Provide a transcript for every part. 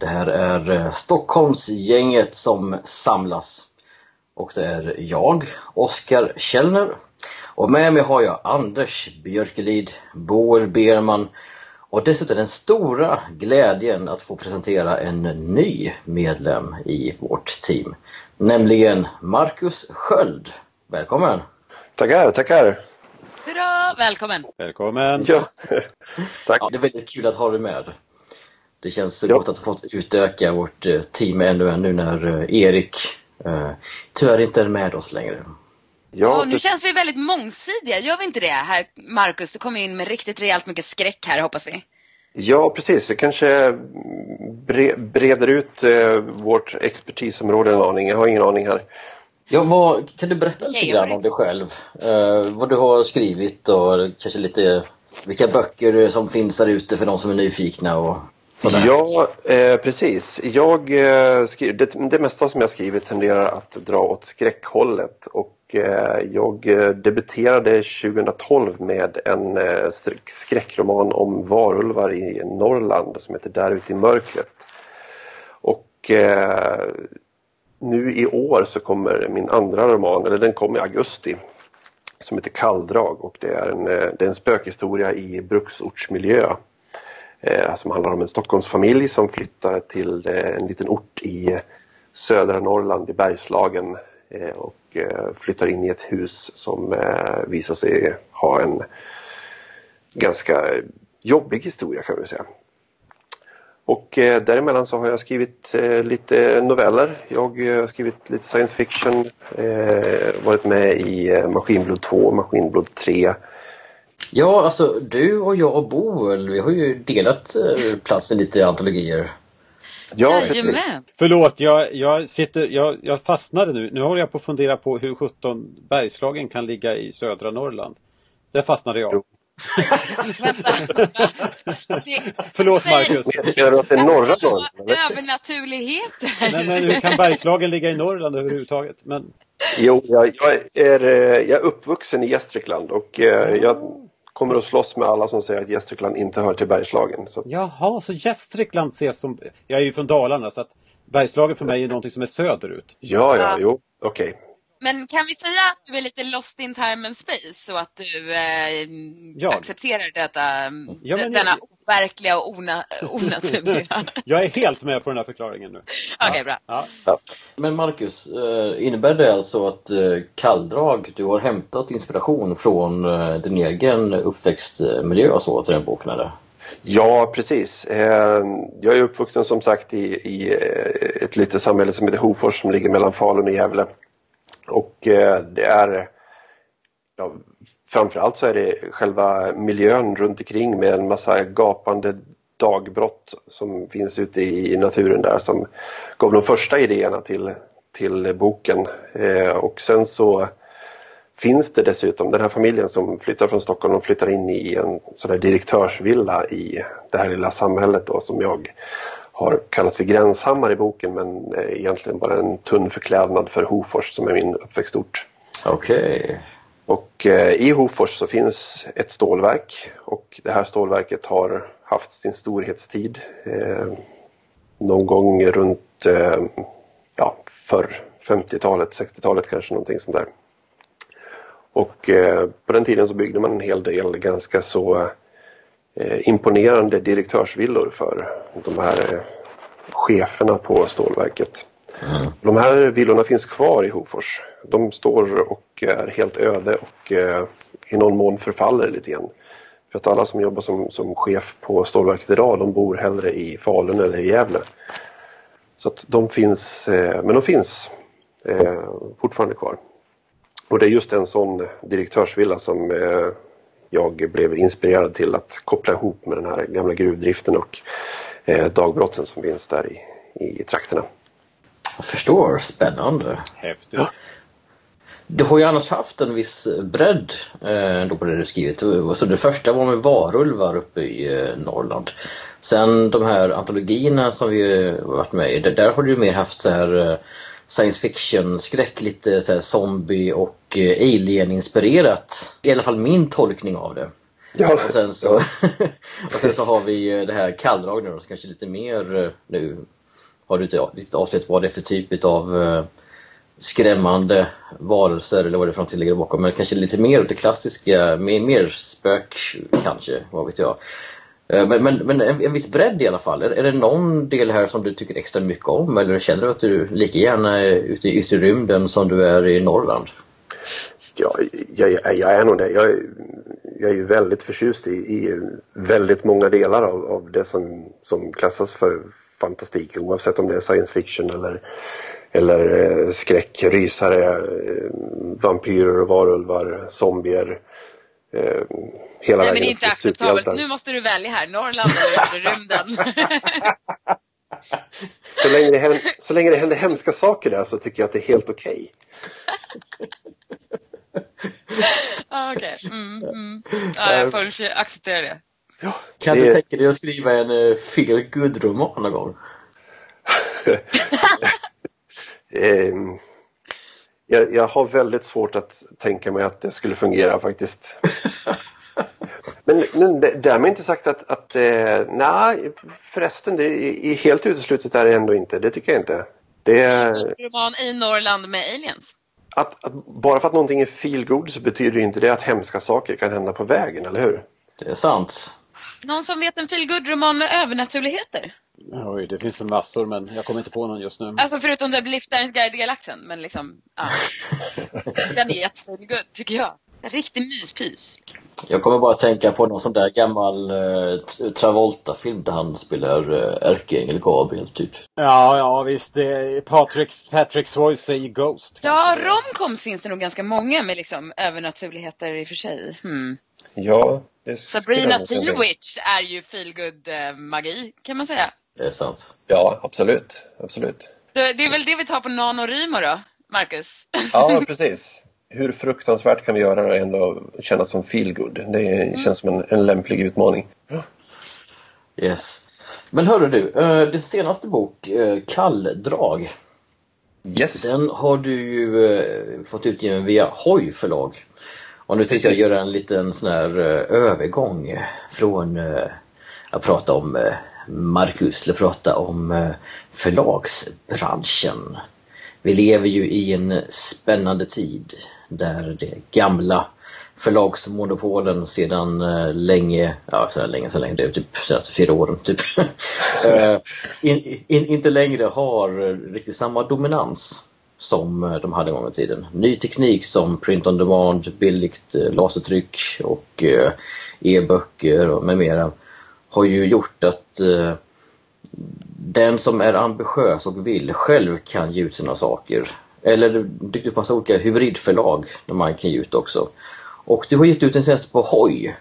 Det här är eh, Stockholmsgänget som samlas. Och det är jag, Oskar Källner. Och med mig har jag Anders Björkelid, Boel Berman och dessutom den stora glädjen att få presentera en ny medlem i vårt team. Nämligen Marcus Sköld. Välkommen! Tackar, tackar! Hurra! Välkommen! Välkommen! Ja, tack! Ja, det är väldigt kul att ha dig med. Det känns Ja. gott att ha fått utöka vårt eh, team ännu nu när eh, Erik eh, tyvärr inte är med oss längre. Ja, och nu känns vi väldigt mångsidiga, gör vi inte det? Här, Marcus, du kom in med riktigt rejält mycket skräck här hoppas vi. ja, precis. Det kanske bre breder ut eh, vårt expertisområde en aning. Jag har ingen aning här. Ja, vad, kan du berätta lite grann om dig själv? Eh, vad du har skrivit och kanske lite vilka böcker som finns där ute för de som är nyfikna och sådär. Ja, eh, precis. Jag, eh, skri- det, det mesta som jag skriver tenderar att dra åt skräckhållet och eh, jag eh, debuterade 2012 med en eh, skräckroman om varulvar i Norrland som heter Där ute i mörkret. Och eh, nu i år så kommer min andra roman, eller den kom i augusti, som heter Kalldrag och det är en, eh, det är en spökhistoria i bruksortsmiljö Eh, alltså, som handlar om en Stockholmsfamilj som flyttar till eh, en liten ort i eh, södra Norrland i Bergslagen eh, och eh, flyttar in i ett hus som eh, visar sig ha en ganska jobbig historia kan vi säga. Och eh, däremellan så har jag skrivit eh, lite noveller. Jag eh, har skrivit lite science fiction, eh, varit med i eh, Maskinblod 2, Maskinblod 3. Ja, alltså du och jag och Boel, vi har ju delat eh, platsen lite i antologier. Ja. Jajamän! Förlåt, jag, jag, sitter, jag, jag fastnade nu. Nu håller jag på att fundera på hur 17 Bergslagen kan ligga i södra Norrland. Där fastnade jag. Jo. Vänta. Det, Förlåt Marcus. Menar du att det är norra Norrland? Övernaturligheter! Nej, men hur kan Bergslagen ligga i Norrland överhuvudtaget? Men, Jo, jag, jag, är, eh, jag är uppvuxen i Gästrikland och eh, jag kommer att slåss med alla som säger att Gästrikland inte hör till Bergslagen. Så, jaha, så Gästrikland ses som... Jag är ju från Dalarna så att Bergslagen för mig är någonting som är söderut. ja, ja, Ja. jo, okej. Men kan vi säga att du är lite lost in time and space så att du eh, Ja. accepterar detta, Ja, men d- denna jag- overkliga och ona, onaturliga? Jag är helt med på den här förklaringen nu. Okej, bra. Ja. Men Marcus, eh, innebär det alltså att eh, Kalldrag, du har hämtat inspiration från eh, din egen uppväxtmiljö och så till den boken eller? Ja, precis. Jag är uppvuxen som sagt i, i ett litet samhälle som heter Hofors som ligger mellan Falun och Gävle. Och eh, det är ja, framförallt så är det själva miljön runt omkring med en massa gapande dagbrott som finns ute i naturen där som gav de första idéerna till, till boken. Eh, och sen så finns det dessutom den här familjen som flyttar från Stockholm och flyttar in i en sån direktörsvilla i det här lilla samhället då, som jag har kallat för Gränshammar i boken men eh, egentligen bara en tunn förklädnad för Hofors som är min uppväxtort. Okej. Och eh, i Hofors så finns ett stålverk och det här stålverket har haft sin storhetstid eh, någon gång runt eh, ja, förr, 50-talet, 60-talet kanske någonting sånt där. Och eh, på den tiden så byggde man en hel del ganska så eh, imponerande direktörsvillor för de här cheferna på stålverket. De här villorna finns kvar i Hofors. De står och är helt öde och eh, i någon mån förfaller lite grann. För att alla som jobbar som, som chef på stålverket idag de bor hellre i Falun eller i Gävle. Så att de finns, eh, men de finns eh, fortfarande kvar. Och det är just en sån direktörsvilla som jag blev inspirerad till att koppla ihop med den här gamla gruvdriften och dagbrotten som finns där i, i trakterna. Jag förstår, spännande. Häftigt. Ja. Du har ju annars haft en viss bredd eh, då på det du skrivit. Så det första var med varulvar uppe i eh, Norrland. Sen de här antologierna som vi eh, varit med i, där, där har du ju mer haft så här eh, science fiction, skräck, lite så här zombie och eh, alien-inspirerat. I alla fall min tolkning av det. Ja, Och sen så, och sen så har vi det här kalldrag nu då, så kanske lite mer eh, nu har du inte riktigt avslöjat vad det är för typ av eh, skrämmande varelser eller vad det är för något som ligger bakom. Men kanske lite mer åt det klassiska, mer, mer spök kanske, vad vet jag. Eh, men, men, men en, en viss bredd i alla fall. Är, är det någon del här som du tycker extra mycket om eller känner du att du lika gärna är ute i yttre rymden som du är i Norrland? Ja, jag, jag, är nog det. Jag, jag är ju väldigt förtjust i, i väldigt många delar av, av det som, som klassas för fantastik oavsett om det är science fiction eller, eller eh, skräck, rysare, eh, vampyrer och varulvar, zombier. Eh, hela Nej men det är inte acceptabelt. Nu måste du välja här, Norrland eller rymden. Så länge, det händer, så länge det händer hemska saker där så tycker jag att det är helt okej. ah, Okej, mm, mm. ja, jag får acceptera det. Kan Det- du tänka dig att skriva en uh, feel good roman någon gång? Ehm, jag, jag har väldigt svårt att tänka mig att det skulle fungera faktiskt. Men, men därmed inte sagt att, att eh, nej förresten det är, är helt uteslutet är det ändå inte. Det tycker jag inte. Det är, Roman i Norrland med aliens. Att, att, bara för att någonting är feel good så betyder inte det att hemska saker kan hända på vägen, eller hur? Det är sant. Någon som vet en feelgood-roman med övernaturligheter? Oj, det finns väl massor men jag kommer inte på någon just nu. Alltså förutom The Liftarens guide till galaxen, men liksom, ja. Den är jättefeelgood tycker jag. En riktig myspys. Jag kommer bara att tänka på någon sån där gammal uh, Travolta-film där han spelar uh, ärkeängel Gabriel typ. Ja, ja visst. Det är Patrick, Patrick Swayze i Ghost. Ja, romcoms finns det nog ganska många med liksom övernaturligheter i och för sig. Hmm. Ja, det Sabrina. T-Witch är ju feelgood eh, magi kan man säga. Det är sant. Ja, absolut. absolut. Det, det är väl det vi tar på NaNoWriMo då, Marcus? Ja, precis. Hur fruktansvärt kan vi göra det och ändå kännas som feel good? Det känns som en, en lämplig utmaning. Yes. Men hörru du, uh, din senaste bok, uh, Kalldrag, Yes! den har du ju eh, fått utgiven via Hoj förlag. Och nu tänkte jag göra en liten sån här eh, övergång från eh, att prata om eh, Marcus att prata om eh, förlagsbranschen. Vi lever ju i en spännande tid där det gamla förlagsmonopolen sedan eh, länge, ja sedan länge, sedan länge, det är typ senaste fyra åren typ, eh, in, in, inte längre har riktigt samma dominans som eh, de hade en gång i tiden. Ny teknik som print on demand, billigt lasertryck och e-böcker med mera har ju gjort att den som är ambitiös och vill själv kan ge ut sina saker. Eller det dyker upp massa olika hybridförlag där man kan ge ut också. Och du har gett ut en senaste på Hoj.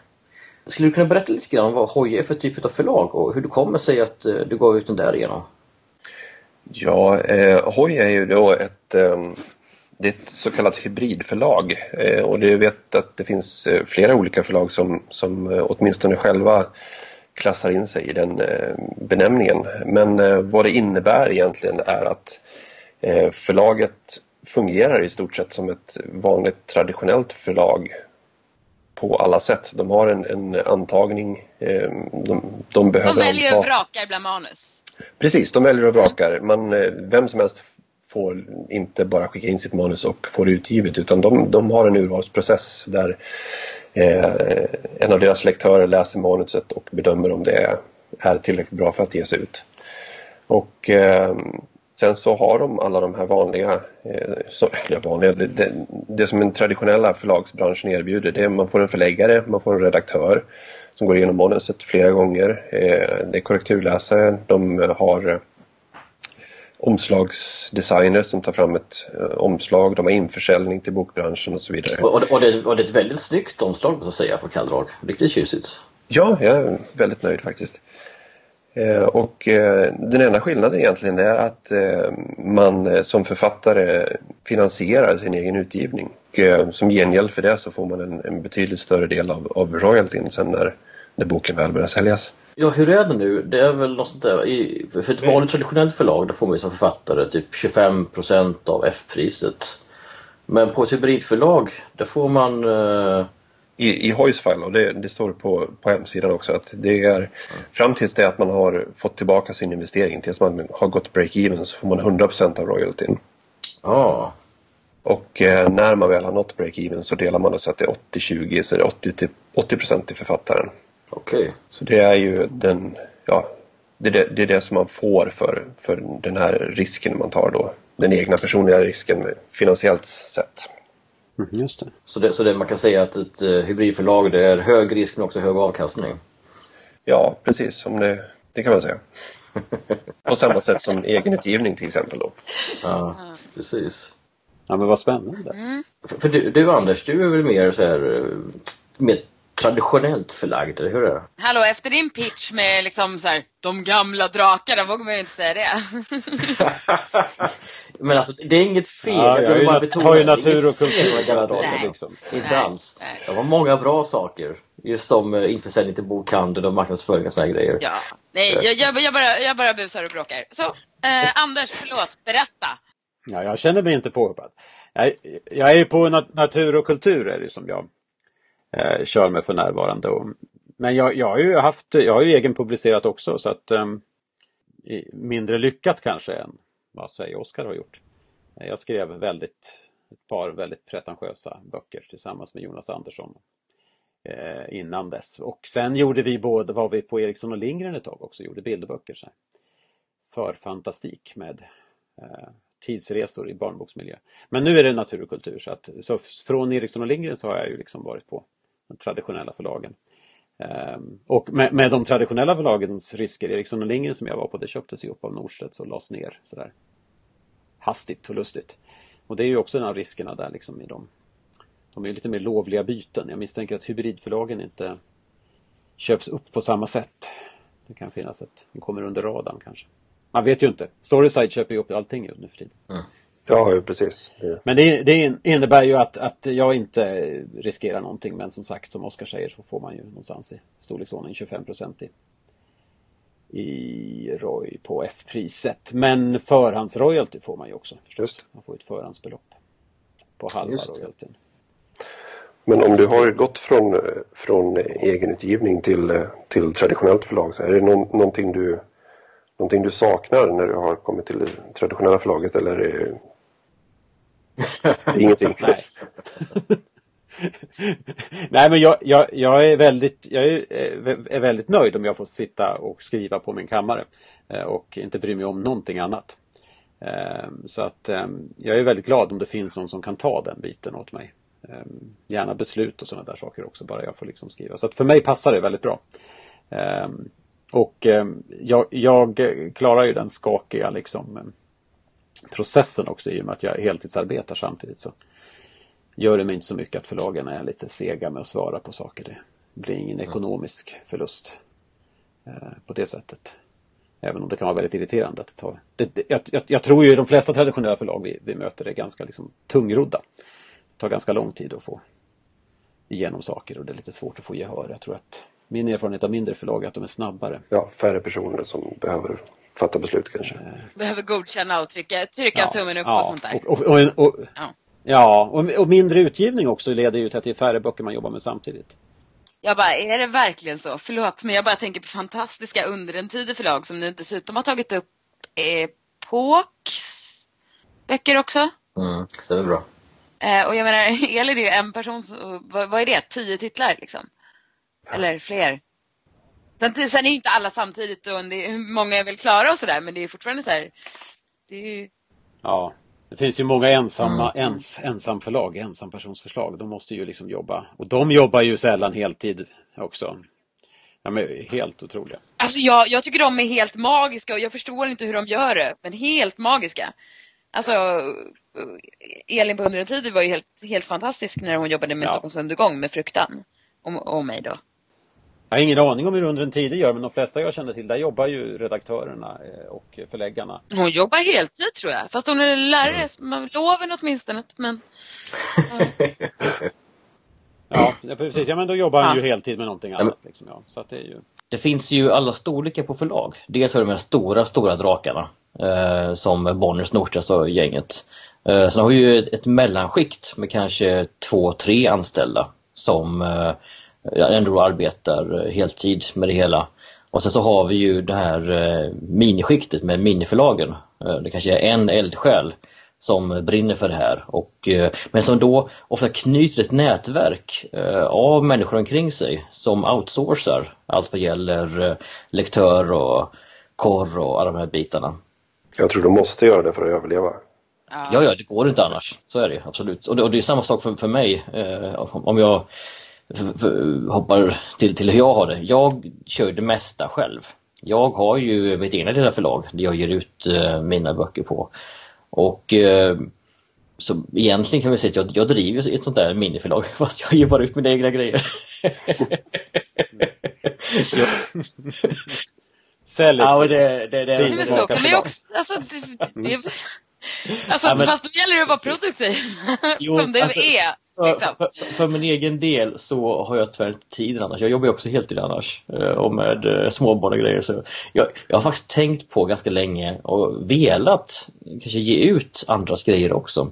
Skulle du kunna berätta lite grann vad Hoj är för typ av förlag och hur det kommer sig att eh, du gav ut den där igenom? Ja, eh, Hoj är ju då ett, eh, det är ett så kallat hybridförlag eh, och det vet att det finns eh, flera olika förlag som, som eh, åtminstone själva klassar in sig i den eh, benämningen. Men eh, vad det innebär egentligen är att eh, förlaget fungerar i stort sett som ett vanligt traditionellt förlag på alla sätt. De har en, en antagning, de, de behöver De väljer och vrakar bland manus. Precis, de väljer och vrakar. Man, vem som helst får inte bara skicka in sitt manus och få det utgivet utan de, de har en urvalsprocess där eh, en av deras lektörer läser manuset och bedömer om det är tillräckligt bra för att ges ut. Och eh, sen så har de alla de här vanliga, eh, så, ja, vanliga det, det, det som den traditionella förlagsbranschen erbjuder det är man får en förläggare, man får en redaktör som går igenom manuset flera gånger. Eh, det är korrekturläsare, de har eh, omslagsdesigner som tar fram ett eh, omslag, de har införsäljning till bokbranschen och så vidare. Och, och, det, och det är ett väldigt snyggt omslag så att säga på kalldrag. Riktigt tjusigt. Ja, jag är väldigt nöjd faktiskt. Eh, och eh, den enda skillnaden egentligen är att eh, man som författare finansierar sin egen utgivning. Och som gengäld för det så får man en, en betydligt större del av, av royaltyn sen när, när boken väl börjar säljas. Ja, hur är det nu? Det är väl något sånt där, i, för ett vanligt traditionellt förlag då får man ju som författare typ 25% av F-priset. Men på ett hybridförlag, där får man eh, i, i Hoisfile och det, det, står på, på hemsidan också att det är fram tills det att man har fått tillbaka sin investering tills man har gått break-even så får man 100% av royaltyn. Ja. Och eh, när man väl har nått break-even så delar man det så att det är 80-20 så det är 80 till, 80% till författaren. Okej. Okay. Så det är ju den, ja, det, det, det är det som man får för, för den här risken man tar då. Den egna personliga risken finansiellt sett. Mm, just det. Så, det, så det, man kan säga att ett uh, hybridförlag det är hög risk men också hög avkastning? Ja, precis. Om det, det kan man säga. På samma sätt som egenutgivning till exempel då. Ja, precis. Ja men vad spännande. Mm. För, för du, du, Anders, du är väl mer så här eh, mer traditionellt förlagd, eller hur är det? Hallå, efter din pitch med liksom så här, de gamla drakarna vågar man ju inte säga det. Men alltså, det är inget fel. Ja, jag, jag bara har ju natur och kultur. Liksom. Inte alls. Det var många bra saker. Just som uh, införsäljning till bokhandel och marknadsföring och sådana grejer. Ja, nej, jag, jag, jag, bara, jag bara busar och bråkar. Så, eh, Anders, förlåt, berätta. Ja, jag känner mig inte påhoppad. Jag, jag är ju på nat natur och kultur är det som jag eh, kör med för närvarande. Och, men jag, jag, har ju haft, jag har ju egenpublicerat också så att eh, mindre lyckat kanske än vad säger Oskar har gjort. Eh, jag skrev väldigt, ett par väldigt pretentiösa böcker tillsammans med Jonas Andersson eh, innan dess. Och sen gjorde vi både, var vi på Eriksson och Lindgren ett tag också, gjorde bilderböcker. Så för fantastik med eh, tidsresor i barnboksmiljö. Men nu är det natur och kultur så att så från Eriksson och Lindgren så har jag ju liksom varit på de traditionella förlagen. Ehm, och med, med, de traditionella förlagens risker, Eriksson och Lindgren som jag var på, det köptes ju upp av Norstedts och lades ner sådär hastigt och lustigt. Och det är ju också en av riskerna där liksom i dem. De är lite mer lovliga byten. Jag misstänker att hybridförlagen inte köps upp på samma sätt. Det kan finnas ett, de kommer under radarn kanske. Man vet ju inte. Storyside köper ju upp allting nu för tiden. Mm. Ja, precis. Det. Men det, det, innebär ju att, att jag inte riskerar någonting. Men som sagt, som Oskar säger så får man ju någonstans i storleksordning 25 procent i, i ROY på F-priset. Men förhandsroyalty får man ju också förstås. Just. Man får ett förhandsbelopp på halva royaltyn. Men om du har gått från, från egenutgivning till, till traditionellt förlag så är det no någonting, du, någonting du saknar när du har kommit till det traditionella förlaget eller ingenting? Nej. Nej men jag, jag, jag, är väldigt, jag är, eh, är, väldigt nöjd om jag får sitta och skriva på min kammare eh, och inte bry mig om någonting annat. Ehm, så att ehm, jag är väldigt glad om det finns någon som kan ta den biten åt mig. Ehm, gärna beslut och sådana där saker också, bara jag får liksom skriva. Så att för mig passar det väldigt bra. Och jag, jag klarar ju den skakiga liksom processen också i och med att jag heltidsarbetar samtidigt. Så gör det mig inte så mycket att förlagen är lite sega med att svara på saker. Det blir ingen ekonomisk förlust eh, på det sättet. Även om det kan vara väldigt irriterande att det tar... Det, det, jag, jag, tror ju de flesta traditionella förlag vi, vi möter är ganska liksom tungrodda. Det tar ganska lång tid att få igenom saker och det är lite svårt att få gehör. Jag tror att min erfarenhet av mindre förlag är att de är snabbare. Ja, färre personer som behöver fatta beslut kanske. Eh. Behöver godkänna och trycka, trycka ja, tummen upp ja, och sånt där. Och, och, och, ja. Ja, och, och mindre utgivning också leder ju till att det är färre böcker man jobbar med samtidigt. Jag bara, är det verkligen så? Förlåt, men jag bara tänker på fantastiska under en tid förlag som nu dessutom har tagit upp Epoks böcker också. Mm, stämmer bra. Eh, och jag menar, Eli det är ju en person, vad, vad, är det? Tio titlar liksom? Eller fler? Sen, sen är ju inte alla samtidigt och det, många är väl klara och sådär, men det är fortfarande så här, det är ju... Ja, det finns ju många ensamma, mm. ens, ensamförlag, ensampersonsförslag. De måste ju liksom jobba. Och de jobbar ju sällan heltid också. De är helt otroliga. Alltså jag, jag tycker de är helt magiska och jag förstår inte hur de gör det. Men helt magiska. Alltså Elin på Under en tid var ju helt, helt fantastisk när hon jobbade med ja. Stockholms undergång med Fruktan. Och, och mig då. Jag har ingen aning om hur Under en tid gör, men de flesta jag känner till, där jobbar ju redaktörerna eh, och förläggarna. Hon jobbar heltid tror jag. Fast hon är lärare, mm. loven åtminstone. Men, ja. ja, precis. Ja, men då jobbar hon ja. ju heltid med någonting annat. Liksom, ja. Så att det, är ju... det finns ju alla storlekar på förlag. Dels har de här stora, stora drakarna. Eh, som Bonniers, Norstedts och gänget. Eh, sen har vi ju ett, ett mellanskikt med kanske två, tre anställda som eh, ändå arbetar heltid med det hela. Och sen så har vi ju det här eh, miniskiktet med miniförlagen. Eh, det kanske är en eldsjäl som brinner för det här. Och, eh, men som då ofta knyter ett nätverk av människor omkring sig som outsourcar allt vad gäller lektör och korr och alla de här bitarna. Jag tror de måste göra det för att överleva. Ja, ja, det går inte annars. Så är det absolut. Och det, och det är samma sak för, för mig. om jag hoppar till, till hur jag har det. Jag kör det mesta själv. Jag har ju mitt egna lilla förlag där jag ger ut uh, mina böcker på. Och uh, så egentligen kan vi säga att jag, jag driver ett sånt där miniförlag fast jag ger bara ut mina egna grejer. Sälj. Ja, det, det, det, men så kan ju också, alltså, det, det, Alltså, ja, men, fast då gäller det att vara produktiv. Jo, som det alltså, är. För, för, för, min egen del så har jag tyvärr inte tiden annars. Jag jobbar ju också heltid annars eh, och med eh, småbarn och grejer. Så jag, jag har faktiskt tänkt på ganska länge och velat kanske ge ut andras grejer också.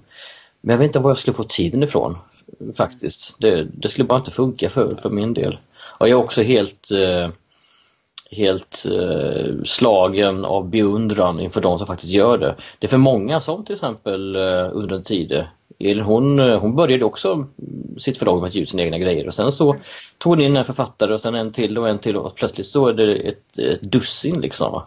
Men jag vet inte var jag skulle få tiden ifrån faktiskt. Det, det skulle bara inte funka för, för min del. Och jag är också helt eh, helt eh, slagen av beundran inför de som faktiskt gör det. Det är för många som till exempel eh, under en tid hon, eh, hon började också sitt förlag med att ge ut sina egna grejer och sen så tog hon in en författare och sen en till och en till och plötsligt så är det ett, ett dussin liksom.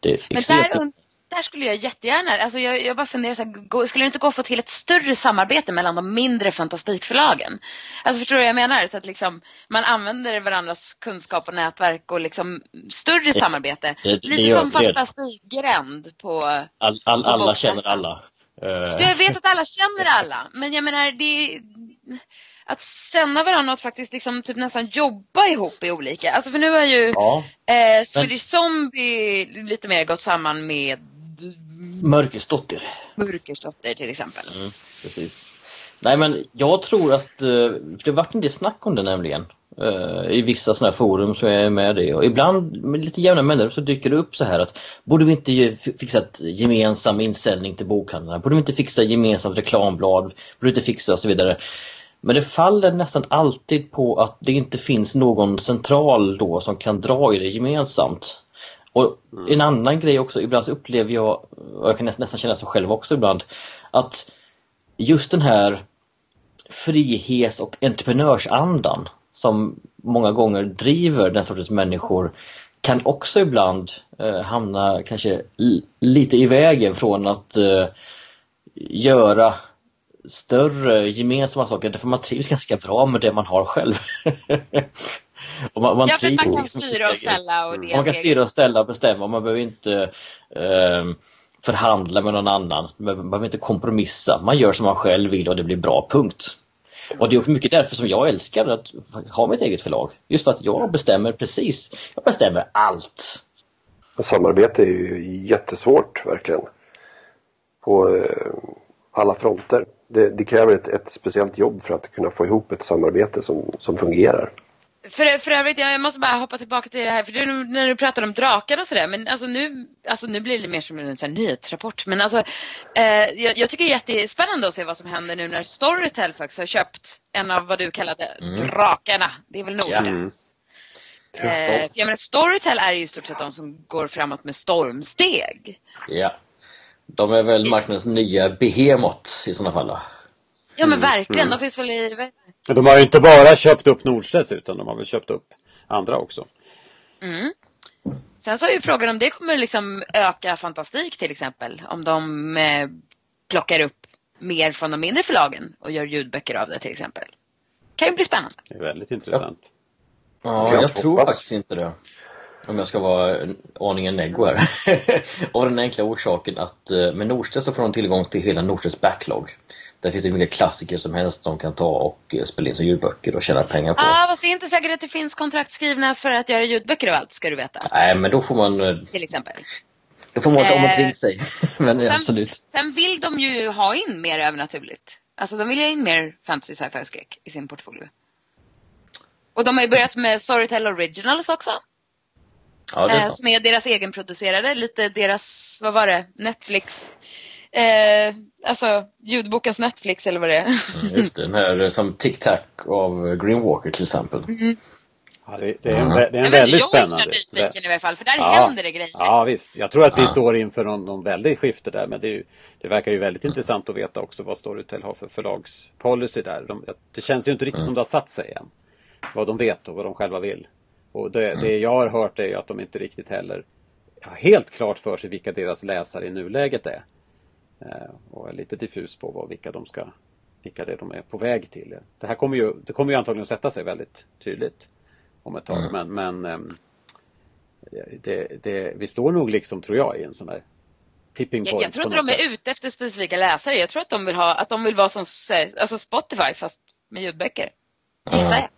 Det Men där, där skulle jag jättegärna, alltså jag, jag bara funderar så här, skulle det inte gå att få till ett större samarbete mellan de mindre fantastikförlagen? Alltså förstår du vad jag menar? Så att liksom, man använder varandras kunskap och nätverk och liksom större samarbete. Det, det, Lite det, som fantastikgränd på, all, all, på Alla känner alla. Uh. Jag vet att alla känner alla, men jag menar det att känna varandra och faktiskt liksom typ nästan jobba ihop i olika. Alltså för nu har ju ja, eh, Swedish men... Zombie lite mer gått samman med Mörkersdotter. Mörkersdotter till exempel. Mm, precis. Nej men jag tror att, eh, för det har varit en del snack om det nämligen. Eh, I vissa sådana här forum så är jag med det och ibland med lite jämna människor så dyker det upp så här att borde vi inte fixa ett gemensam inställning till bokhandlarna? Borde vi inte fixa gemensamt reklamblad? Borde vi inte fixa och så vidare? Men det faller nästan alltid på att det inte finns någon central då som kan dra i det gemensamt. Och en annan grej också, ibland så upplever jag, och jag kan nästan känna så själv också ibland, att just den här frihets och entreprenörsandan som många gånger driver den sortens människor kan också ibland eh, hamna kanske lite i vägen från att eh, göra större gemensamma saker därför man trivs ganska bra med det man har själv. man, man ja, för man kan styra och ställa. Och det man kan styra och ställa och bestämma. Man behöver inte eh, förhandla med någon annan. Man behöver inte kompromissa. Man gör som man själv vill och det blir bra, punkt. Och det är mycket därför som jag älskar att ha mitt eget förlag. Just för att jag bestämmer precis, jag bestämmer allt. Samarbete är ju jättesvårt verkligen. På eh, alla fronter. Det, det kräver ett, ett, speciellt jobb för att kunna få ihop ett samarbete som, som fungerar. För, för övrigt, jag måste bara hoppa tillbaka till det här, för du, när du pratar om drakar och sådär, men alltså nu, alltså nu blir det mer som en sån nyhetsrapport. Men alltså, eh, jag, jag, tycker det är jättespännande att se vad som händer nu när Storytel faktiskt har köpt en av vad du kallade mm. drakarna. Det är väl Nordstedts? Mm. Eh, jag menar, Storytel är ju i stort sett de som går framåt med stormsteg. Ja. De är väl marknadens nya behemot i sådana fall då? Ja men verkligen, mm. de finns väl i... De har ju inte bara köpt upp Nordstedts utan de har väl köpt upp andra också. Mm. Sen så är ju frågan om det kommer liksom öka fantastik till exempel. Om de eh, plockar upp mer från de mindre förlagen och gör ljudböcker av det till exempel. Kan ju bli spännande. Det är väldigt intressant. Ja, ja jag, jag tror faktiskt inte det. Om jag ska vara en aningen neggo här. Av den enkla orsaken att eh, med Norstedts så får de tillgång till hela Norstedts backlog. Där finns det hur mycket klassiker som helst de kan ta och eh, spela in som ljudböcker och tjäna pengar på. Ja, fast det är inte säkert att det finns kontrakt skrivna för att göra ljudböcker av allt, ska du veta. Nej, men då får man, eh, Till exempel. då får man ta om Eh, omkring sig. Men sen- absolut. Sen vill de ju ha in mer övernaturligt. Alltså de vill ha in mer fantasy, sci-fi och skräck i sin portfolio. Och de har ju börjat med Storytel Originals också. Ja, det är eh, sant. som är deras egenproducerade, lite deras, vad var det, Netflix. Eh, alltså ljudbokens Netflix eller vad det är. Mm, Just det, den här eh, som Tic Tac av Green Walker till exempel. Ja, det, det är en, Mm. det är en väldigt jag är spännande. nyfiken i alla fall, för där Ja. händer det grejer. Ja visst, jag tror att vi Ja. står inför någon, någon väldigt skifte där men det, är ju, det verkar ju väldigt intressant att veta också vad Storytel har för förlagspolicy där. De, det känns ju inte riktigt som det har satt sig än. Vad de vet och vad de själva vill. Och det, det jag har hört är ju att de inte riktigt heller har helt klart för sig vilka deras läsare i nuläget är. Eh, och är lite diffus på vad, vilka de ska vilka det är de är på väg till. Det här kommer ju, det kommer ju antagligen att sätta sig väldigt tydligt om ett tag. Men, men ehm, det, det, vi står nog liksom, tror jag, i en sån där tipping point. Jag, jag tror inte de sätt. är ute efter specifika läsare. Jag tror att de vill ha, att de vill vara som alltså Spotify fast med ljudböcker. Gissar jag.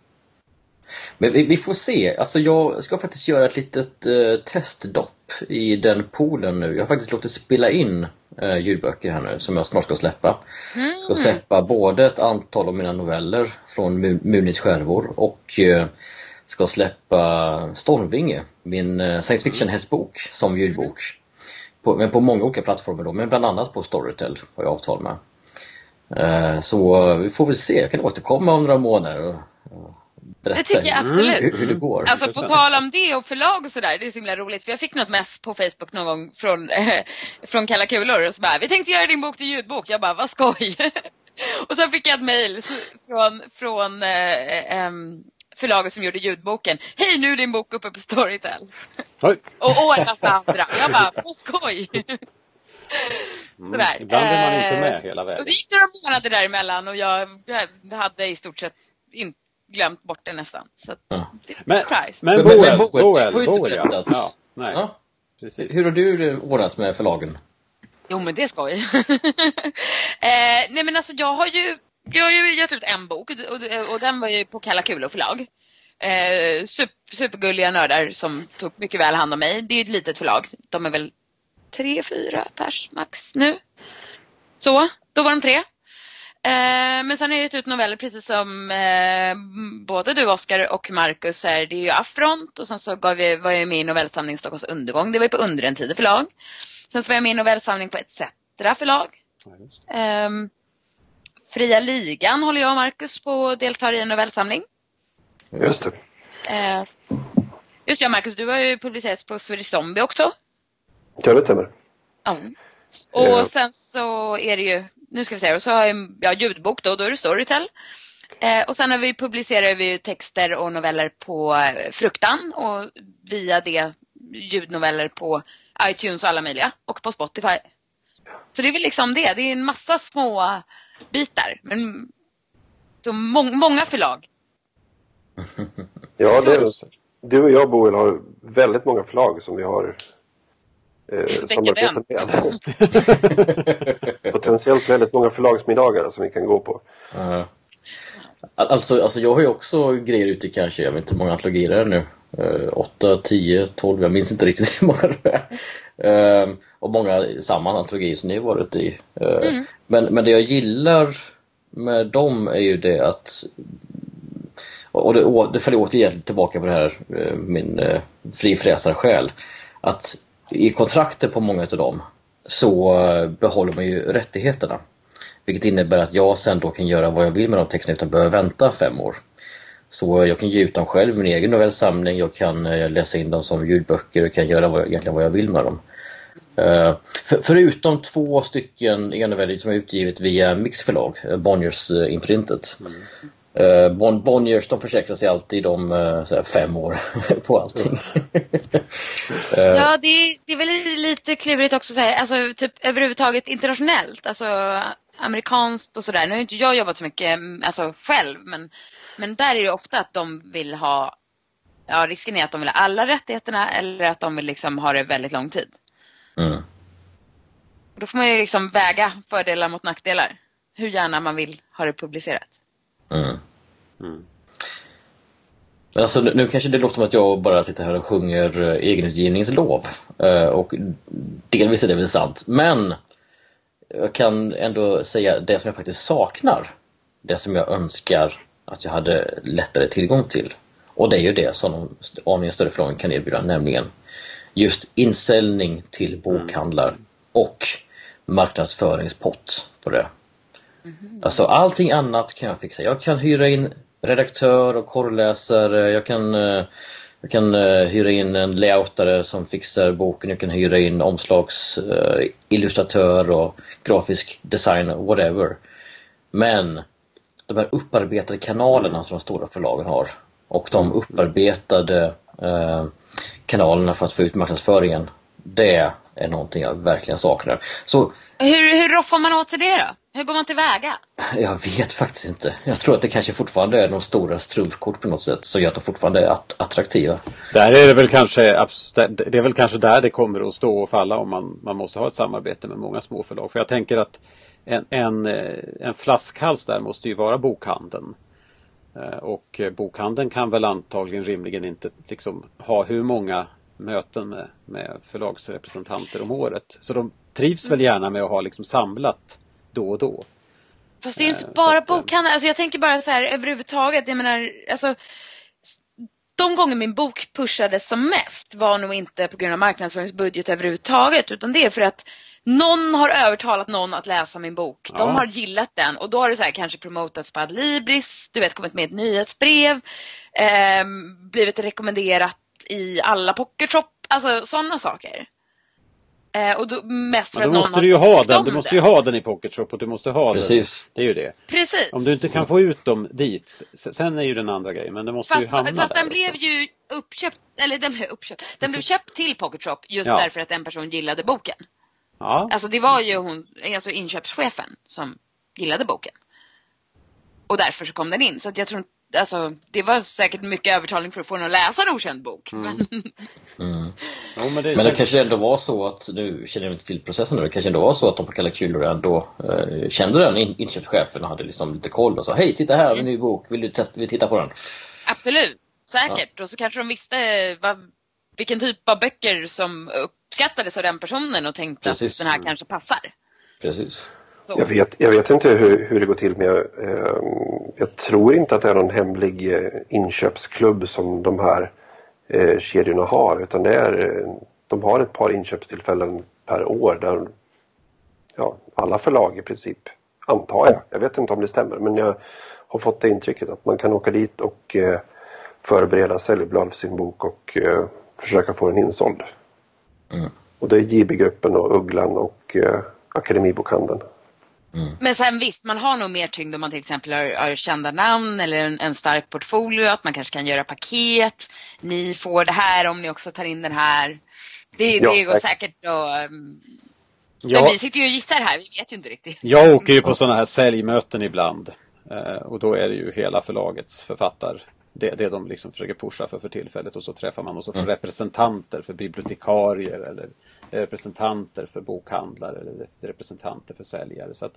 Men vi, vi får se. Alltså jag ska faktiskt göra ett litet eh, testdopp i den poolen nu. Jag har faktiskt låtit spela in eh, ljudböcker här nu som jag snart ska släppa. Mm. Ska släppa både ett antal av mina noveller från Mu- Munis skärvor och eh, ska släppa Stormvinge, min eh, science fiction hästbok som ljudbok. På, men på många olika plattformar då, men bland annat på Storytel har jag avtal med. Eh, så vi får väl se, jag kan återkomma om några månader och berätta Det tycker jag hur- absolut. hur, hur det går. Alltså på tal om det och förlag och sådär, det är så himla roligt. För jag fick något mess på Facebook någon gång från, från Kalla kulor och så bara, vi tänkte göra din bok till ljudbok. Jag bara, vad skoj! och så fick jag ett mail s- från, från eh, em, förlaget som gjorde ljudboken. Hej, nu är din bok uppe på Storytel. Oj. Och, och en massa andra. Jag bara, vad skoj! Sådär. Mm. Ibland är man inte Eh, med hela Och vägen. det gick några månader däremellan och jag, hade i stort sett in, glömt bort det nästan. Så att, Ja. det var Men, surprise. men Men- men Boel, Boel, Boel, har ju inte Boel, ja. berättat. ja. Nej, Ja. precis. Hur har du eh, ordnat med förlagen? Jo men det är skoj. eh, nej men alltså jag har ju, jag har ju gett ut en bok och, och, den var ju på Kalla Kulor förlag. Eh, super, supergulliga nördar som tog mycket väl hand om mig. Det är ju ett litet förlag. De är väl tre, fyra pers max nu. Så, då var de tre. Eh, men sen har jag gett ut noveller precis som eh, både du Oskar och Marcus här. Det är ju Affront och sen så gav vi, var jag med i novellsamling Stockholms undergång. Det var ju på Under en tid förlag. Sen så var jag med i novellsamling på ETC förlag. Ehm, Fria ligan håller jag och Marcus på och deltar i en novellsamling. Just det. Eh, just ja Marcus, du har ju publicerats på Swedish Zombie också. Ja, det stämmer. Ja. Och Ja. sen så är det ju, nu ska vi se, och så har jag ja, ljudbok då, då är det Storytel. Eh, och sen har vi, publicerar vi texter och noveller på eh, Fruktan och via det ljudnoveller på iTunes och alla möjliga och på Spotify. Så det är väl liksom det, det är en massa små bitar. Men så må- många förlag. Ja, det, du och jag Boel har väldigt många förlag som vi har eh, samarbete med. Potentiellt väldigt många förlagsmiddagar som vi kan gå på. Uh, alltså, alltså jag har ju också grejer ute kanske, jag vet inte hur många antologier det är nu. Uh, 8, 10, 12, jag minns inte riktigt hur många det är. Uh, och många samma antologier som ni har varit i. Uh, men, men det jag gillar med dem är ju det att och det, det följer återigen tillbaka på det här, eh, min eh, frifräsarsjäl. Att i kontrakten på många av dem så eh, behåller man ju rättigheterna. Vilket innebär att jag sen då kan göra vad jag vill med de texterna utan att behöva vänta fem år. Så eh, jag kan ge ut dem själv min egen novellsamling, jag kan eh, läsa in dem som ljudböcker och kan göra vad, jag- egentligen vad jag vill med dem. För, förutom två stycken e-noveller som är utgivet via Mix förlag, Bonniers-imprintet. Mm bon, Bonniers de försäkrar sig alltid om eh, här, fem år på allting. Eh, Ja, det, är- det är väl lite klurigt också så här, alltså typ överhuvudtaget internationellt, alltså amerikanskt och sådär. Nu har ju inte jag jobbat så mycket mm, alltså, själv, men, men där är det ofta att de vill ha ja, risken är att de vill ha alla rättigheterna eller att de vill liksom ha det väldigt lång tid. Mm. Då får man ju liksom väga fördelar mot nackdelar. Hur gärna man vill ha det publicerat. Mm. Mm. Alltså, nu, kanske det låter som att jag bara sitter här och sjunger eh, egenutgivningslov. Eh, och delvis är det väl sant. Men jag kan ändå säga det som jag faktiskt saknar. Det som jag önskar att jag hade lättare tillgång till. Och det är ju det som de aningen större förlagen kan erbjuda, nämligen just insäljning till bokhandlar och marknadsföringspott på det. Alltså allting annat kan jag fixa. Jag kan hyra in redaktör och korrläsare, jag kan, eh, jag kan eh, hyra in en layoutare som fixar boken, jag kan hyra in omslagsillustratör och grafisk designer, whatever. Men de här upparbetade kanalerna som de stora förlagen har och de upparbetade eh, kanalerna för att få ut marknadsföringen, det är någonting jag verkligen saknar. Så Hur, hur roffar man åt sig det då? Hur går man tillväga? jag vet faktiskt inte. Jag tror att det kanske fortfarande är de stora trumfkort på något sätt som gör att de fortfarande är att- attraktiva. Där är det väl kanske, det är väl kanske där det kommer att stå och falla om man, man måste ha ett samarbete med många småförlag. För jag tänker att en, en, eh, en flaskhals där måste ju vara bokhandeln. Eh, Och bokhandeln kan väl antagligen rimligen inte liksom ha hur många möten med, med förlagsrepresentanter om året. Så de trivs väl gärna med att ha liksom samlat då och då. Fast det är ju inte Eh, bara att, eh, bokhandel. Alltså jag tänker bara så här överhuvudtaget. Jag menar, alltså. De gånger min bok pushades som mest var nog inte på grund av marknadsföringsbudget överhuvudtaget. Utan det är för att någon har övertalat någon att läsa min bok. Ja. De har gillat den och då har det så här kanske promotats på Adlibris, du vet kommit med ett nyhetsbrev, ehm, blivit rekommenderat i alla pocketshop, alltså sådana saker. Eh, och då, mest för Men att då någon måste du ju ha den. Du måste ju ha den i Pocket Shop och du måste ha den. Precis. Det är ju det. Precis. Om du inte kan få ut dem dit, sen är ju den andra grejen, men det måste ju Fast, hamna fast där den blev också. ju uppköpt, eller den blev uppköpt, den blev köpt till Pocket Shop just Ja. därför att en person gillade boken. Ja, Alltså det var ju hon, alltså inköpschefen som gillade boken. Och därför så kom den in. Så att jag tror alltså det var säkert mycket övertalning för att få den att läsa en okänd bok. Men, Mm. Jo, men det, Men det kanske ändå var så att, nu känner jag inte till processen, det kanske ändå var så att de på kalkyler ändå eh, kände den in, inköpschefen och hade liksom lite koll och sa Hej, titta här en ny bok, vill du testa, vi titta på den? absolut, säkert. Och så kanske de visste vad, vilken typ av böcker som uppskattades av den personen och tänkte Precis. att den här kanske passar. Precis. Så. Jag vet, jag vet inte hur, hur det går till men jag, eh, jag tror inte att det är någon hemlig eh, inköpsklubb som de här eh, kedjorna har utan det är, eh, de har ett par inköpstillfällen per år där ja, alla förlag i princip, antar jag, jag vet inte om det stämmer men jag har fått det intrycket att man kan åka dit och eh, förbereda säljblad för sin bok och eh, försöka få den insåld. Mm. Och det är JB-gruppen och Ugglan och eh, Akademibokhandeln. Men sen visst, man har nog mer tyngd om man till exempel har, har kända namn eller en, en stark portfolio. Att man kanske kan göra paket. Ni får det här om ni också tar in den här. Det, Ja, det går säkert att... um, Men jag, vi sitter ju och gissar här, vi vet ju inte riktigt. jag åker ju på sådana här säljmöten ibland. Eh, och då är det ju hela förlagets författar. Det, det de liksom försöker pusha för för tillfället och så träffar man och så Mm. representanter för bibliotekarier eller representanter för bokhandlare eller representanter för säljare. Så att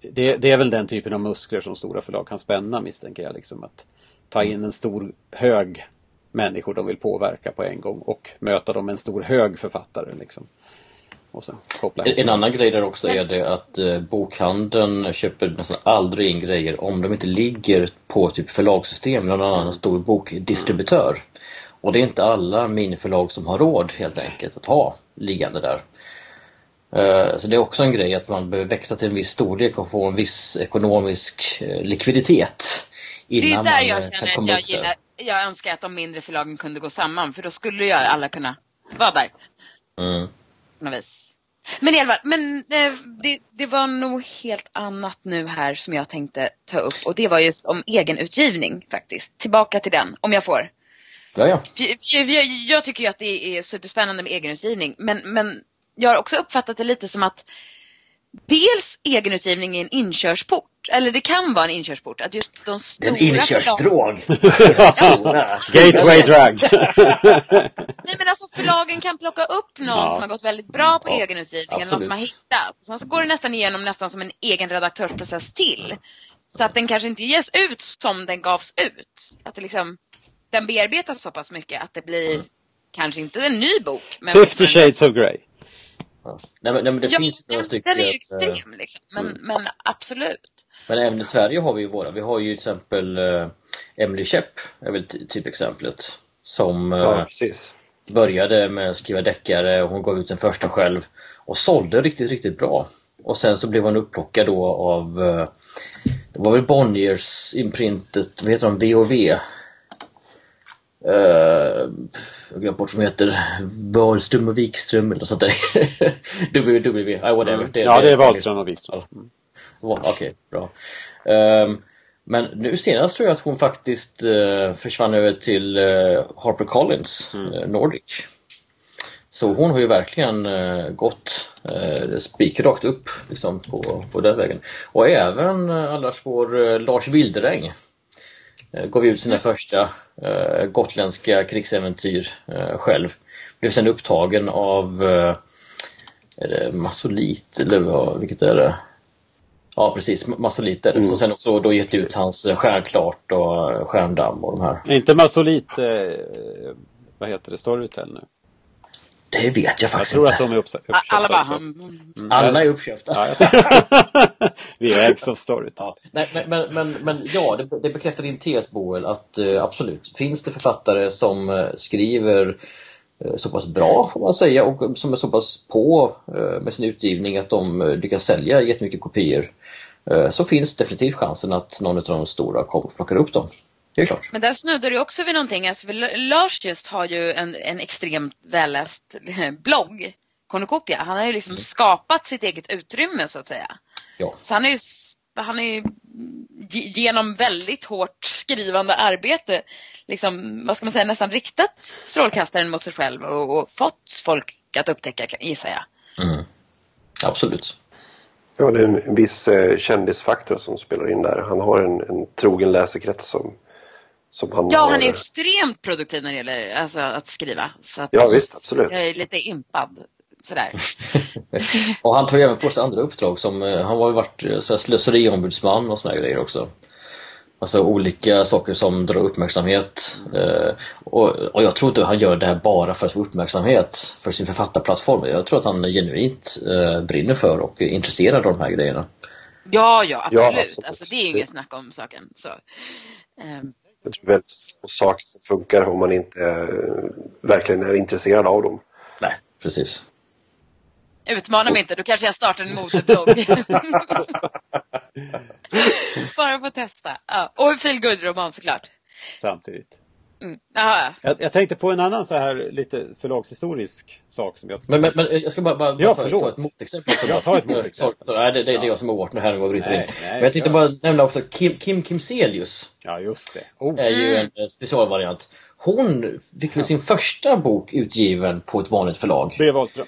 det, det är väl den typen av muskler som stora förlag kan spänna misstänker jag. Liksom att ta in en stor hög människor de vill påverka på en gång och möta dem med en stor hög författare. Liksom. En annan grej där också är det att eh, bokhandeln köper nästan aldrig in grejer om de inte ligger på typ förlagssystem eller någon annan stor bokdistributör. Och det är inte alla miniförlag som har råd helt enkelt att ha liggande där. Eh, Så det är också en grej att man behöver växa till en viss storlek och få en viss ekonomisk eh, likviditet. Det är innan där jag eh, känner att jag gillar, jag önskar att de mindre förlagen kunde gå samman för då skulle ju alla kunna vara där Mm. Men i alla fall, men det, det var nog helt annat nu här som jag tänkte ta upp och det var just om egenutgivning faktiskt. Tillbaka till den, om jag får. Ja, ja. Jag, jag tycker ju att det är superspännande med egenutgivning men, men jag har också uppfattat det lite som att dels egenutgivning är en inkörsport eller det kan vara en inkörsport, att just de stora en inkörsdrog. Gateway drag. Nej men alltså förlagen kan plocka upp någon Ja. som har gått väldigt bra på Ja, egenutgivning eller något har hittat. Sen så går det nästan igenom nästan som en egen redaktörsprocess till. Så att den kanske inte ges ut som den gavs ut. Att det liksom, den bearbetas så pass mycket att det blir Mm. kanske inte en ny bok. Men Fifty shades of Grey. Ja. Nej, men, nej, men det ja, finns några den, stycken. den är ju eh, extrem liksom. Men, men absolut. Men även i Sverige har vi ju våra. Vi har ju till exempel eh, Emily Chepp, är väl ty- typexemplet. Som eh, Ja, började med att skriva deckare och hon gav ut den första själv och sålde riktigt, riktigt bra. Och sen så blev hon upplockad då av Det var väl Bonniers imprintet, vad heter de, VOV? Uh, jag har glömt bort vad de heter, Wahlström och Wikström eller sånt där. WW, uh, whatever. Mm. Ja, det är Wahlström och Wikström. Mm. Okej, bra. Ehm, men nu senast tror jag att hon faktiskt eh, försvann över till uh, Harper Collins, eh, Nordic. Så hon har ju verkligen uh, gått uh, spikrakt upp liksom, på, på den vägen. Och även uh, allas vår uh, Lars Wilderäng uh, gav ut sina första uh, gotländska krigsäventyr uh, själv. Blev sen upptagen av uh, är det Massolit eller vad, vilket är det? Ja precis, Massoliter. Mm. Så sen också då gett ut hans eh, Stjärnklart och eh, Stjärndamm och de här. Är inte Massolit, eh, vad heter det, Storytel nu? Det vet jag Jag faktiskt tror inte. att de är uppköpta. Alla bara, också. mm, Mm. Alla är uppköpta. Jag- Vi ägs av Storytel. Ja. Nej, men, men, men, men ja, det, det bekräftar din tes Boel att eh, absolut, finns det författare som eh, skriver eh, så pass bra får man säga och som är så pass på med sin utgivning att de lyckas sälja jättemycket kopior så finns definitivt chansen att någon av de stora kommer och plockar upp dem. Det är klart. Men där snuddar du också vid någonting. Alltså, för Lars just har ju en, en extremt välläst blogg, Cornucopia. Han har ju liksom skapat sitt eget utrymme så att säga. Ja. Så han är ju, han är ju ge- genom väldigt hårt skrivande arbete liksom, vad ska man säga, nästan riktat strålkastaren mot sig själv och, och fått folk att upptäcka, gissar jag. Mm. Absolut. Ja, det är en viss eh, kändisfaktor som spelar in där. Han har en, en trogen läsekrets som han Ja, har. han är extremt produktiv när det gäller alltså, att skriva. Så att Ja, visst, absolut. Jag är lite impad. Sådär. och han tar ju även på sig andra uppdrag som, eh, han har ju varit eh, slöseriombudsman och såna här grejer också. Alltså olika saker som drar uppmärksamhet. Eh, och, och jag tror inte han gör det här bara för att få uppmärksamhet för sin författarplattform. Jag tror att han genuint eh, brinner för och är intresserad av de här grejerna. Ja, ja, absolut. Ja, absolut. Alltså, det är ju inget snack om saken. Så. Ehm, Jag tror väldigt få saker som funkar om man inte eh, verkligen är intresserad av dem. Nej, precis. Utmana mig inte, då kanske jag startar en modeblogg. Bara för att testa. Ja. Och en feel roman såklart. Samtidigt. Mm. Jag, jag tänkte på en annan så här lite förlagshistorisk sak som jag... Men, men, men jag ska bara, bara, bara Ja, ta, ta ett motexempel. Ja, ta ett motexempel. Sorry, nej, det, det, det är Ja. jag som har varit här nu och bryter Nej, in. nej, Men jag tänkte bara nämna också Kim, Kim Kimselius. Ja, just det. Oh. är ju Mm. en eh, specialvariant. Hon fick väl sin första bok utgiven på ett vanligt förlag. B. Wahlström.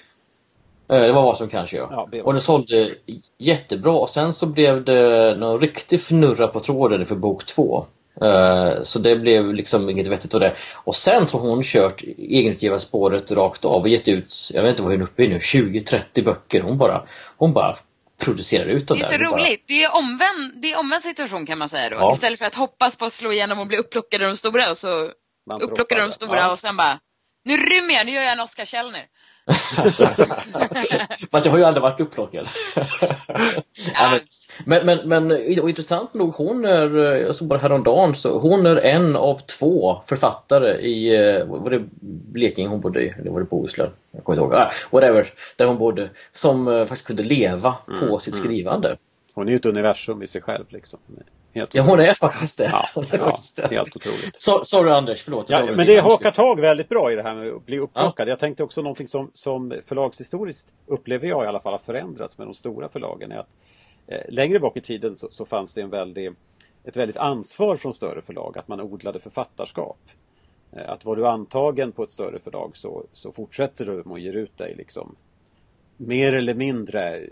Eh, Det var vad som kanske ja. Ja, och den sålde jättebra och sen så blev det någon riktig fnurra på tråden för bok två. Eh, Så det blev liksom inget vettigt av det. Och sen har hon kört egenutgivarspåret rakt av och gett ut, jag vet inte vad hon är uppe i nu, 20-30 böcker. Hon bara, hon bara producerar ut dem det är där. så bara- roligt. Det är omvänd, det är omvänd situation kan man säga då. Ja. Istället för att hoppas på att slå igenom och bli upplockade av de stora så Man upplockade de stora Ja. och sen bara nu rymmer jag, nu gör jag en Oscar Källner. Fast jag har ju aldrig varit upplockad. Men, men, men och intressant nog, hon är, jag såg bara häromdagen, så hon är en av två författare i, eh, var det Blekinge hon bodde i? Eller var det Bohuslän? Jag kommer inte ihåg. Ah, whatever, där hon bodde. Som eh, faktiskt kunde leva på Mm, sitt mm. skrivande. Hon är ju ett universum i sig själv liksom. Helt Ja, hon är faktiskt det. Ja, Hon är ja, faktiskt det. helt otroligt. So, sorry Anders, förlåt. Ja, men det hakar tag väldigt bra i det här med att bli upplockad. Jag tänkte också någonting som, som förlagshistoriskt upplever jag i alla fall har förändrats med de stora förlagen. Är att, eh, längre bak i tiden så, så fanns det en väldig, ett väldigt ansvar från större förlag att man odlade författarskap. Eh, att var du antagen på ett större förlag så, så fortsätter du och ger ut dig liksom mer eller mindre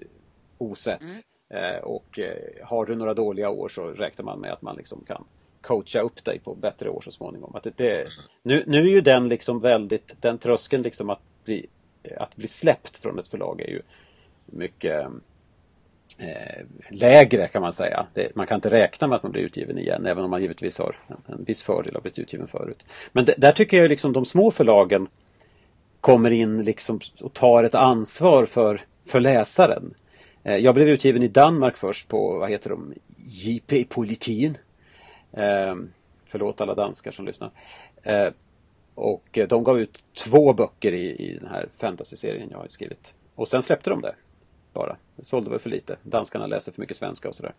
osett. Mm. Eh, och eh, har du några dåliga år så räknar man med att man liksom kan coacha upp dig på bättre år så småningom. Att det, det, nu, nu är ju den liksom väldigt, den tröskeln liksom att bli, eh, att bli släppt från ett förlag är ju mycket eh, lägre kan man säga. Det, man kan inte räkna med att man blir utgiven igen även om man givetvis har en, en viss fördel av att blivit utgiven förut. Men det, där tycker jag liksom de små förlagen kommer in liksom och tar ett ansvar för, för läsaren. Eh, jag blev utgiven i Danmark först på, vad heter de, JP Politin. Eh, förlåt alla danskar som lyssnar. Eh, och de gav ut två böcker i, i den här fantasy-serien jag har skrivit. Och sen släppte de det bara. Det sålde väl för lite. Danskarna läser för mycket svenska och sådär.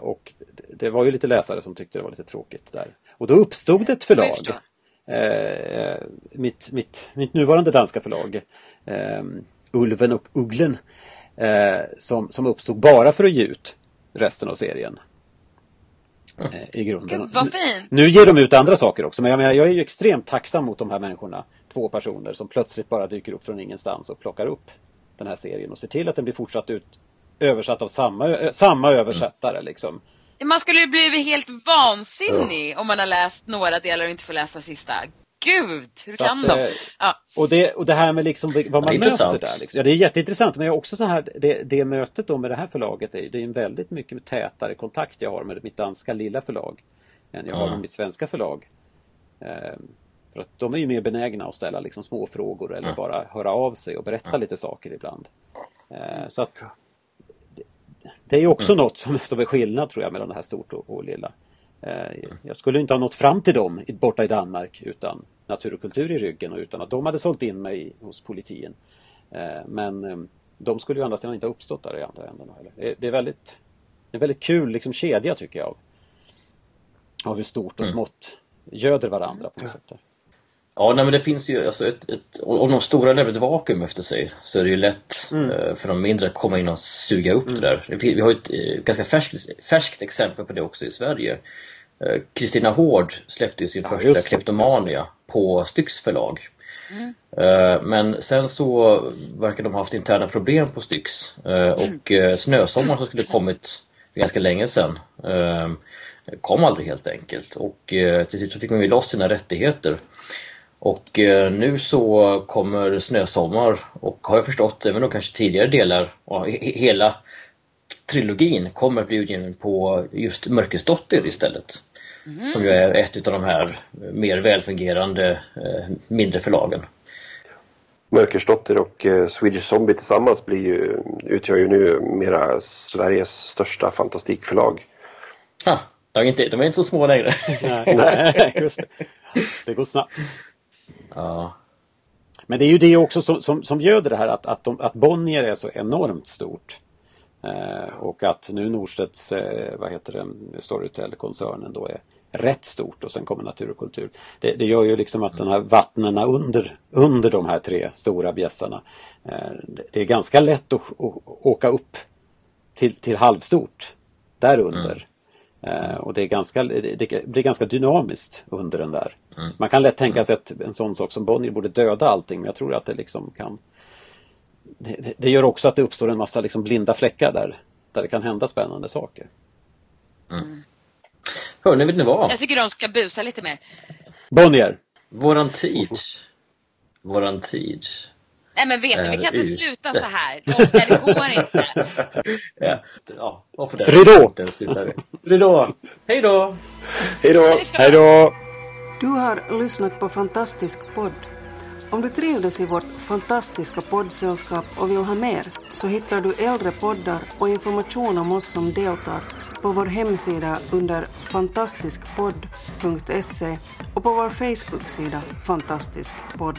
Och det var ju lite läsare som tyckte det var lite tråkigt där. Och då uppstod ett förlag. Mitt, mitt, mitt nuvarande danska förlag Ulven och Ugglen eh, som, som uppstod bara för att ge ut resten av serien. Eh, I grunden. Gud, vad fint. Nu ger de ut andra saker också men jag menar jag är ju extremt tacksam mot de här människorna. Två personer som plötsligt bara dyker upp från ingenstans och plockar upp den här serien och ser till att den blir fortsatt ut översatt av samma, samma översättare mm. liksom. Man skulle ju blivit helt vansinnig ja. om man har läst några delar och inte får läsa sista. Gud, hur så kan att, de? Ja. Och, det, och det här med liksom vad man möter där. Liksom. Ja, det är jätteintressant men jag också så här, det, det mötet då med det här förlaget, är, det är en väldigt mycket tätare kontakt jag har med mitt danska lilla förlag än jag ja. har med mitt svenska förlag. Ehm, för att de är ju mer benägna att ställa liksom små frågor eller bara höra av sig och berätta lite saker ibland. Ehm, så att det är också mm. något som, som är skillnad tror jag mellan det här stort och, och lilla. Eh, jag skulle inte ha nått fram till dem borta i Danmark utan natur och kultur i ryggen och utan att de hade sålt in mig hos politien. Eh, men eh, de skulle ju andra sidan inte ha uppstått där i andra änden. Det är väldigt, en väldigt kul liksom kedja tycker jag. Av hur stort och mm. smått göder varandra på något sätt. Ja, nej, men det finns ju, alltså ett, ett, om de stora lämnar ett vakuum efter sig så är det ju lätt mm. Eh, för de mindre att komma in och suga upp mm. det där. Vi har ju ett eh, ganska färskt, färskt exempel på det också i Sverige. Eh, Kristina Hård släppte ju sin ja, första Kleptomania på Styx förlag. Mm. Men sen så verkar de ha haft interna problem på Styx och Snösommar som skulle kommit för ganska länge sedan kom aldrig helt enkelt och till slut så fick man ju loss sina rättigheter. Och eh, nu så kommer Snösommar och har jag förstått även då kanske tidigare delar och hela trilogin kommer att bli utgiven på just Mörkersdotter istället. Mm. Som ju är ett av de här mer välfungerande eh, mindre förlagen. Mörkersdotter och eh, Swedish Zombie tillsammans blir ju, utgör ju nu mera Sveriges största fantastikförlag. Ha, de, är inte, de är inte så små längre. Nej, just det. Det går snabbt. Ja. Men det är ju det också som, som, som göder det här att, att, de, att Bonnier är så enormt stort. Eh, och att nu Norstedts, eh, vad heter det, Storytel-koncernen då är rätt stort och sen kommer natur och kultur. Det, det gör ju liksom att de här vattnena under, under de här tre stora bjässarna eh, det är ganska lätt att, att åka upp till, till halvstort där under. Mm. Eh, och det, är ganska, det blir ganska dynamiskt under den där. Mm. Man kan lätt tänka sig att en sån sak som Bonnier borde döda allting men jag tror att det liksom kan det, det gör också att det uppstår en massa liksom blinda fläckar där, där det kan hända spännande saker. Mm. Hörni, vet ni vad? Jag tycker de ska busa lite mer. Bonnier. Våran tid. Våran tid. Nej men vet du, vi kan inte sluta så här. Oskar, det går inte. ja, ja och för det. Ridå! Ridå! Hej då! Hej då! Hej då! Du har lyssnat på Fantastisk podd. Om du trivdes i vårt fantastiska poddsällskap och vill ha mer så hittar du äldre poddar och information om oss som deltar på vår hemsida under fantastiskpodd.se och på vår Facebook-sida Fantastisk podd.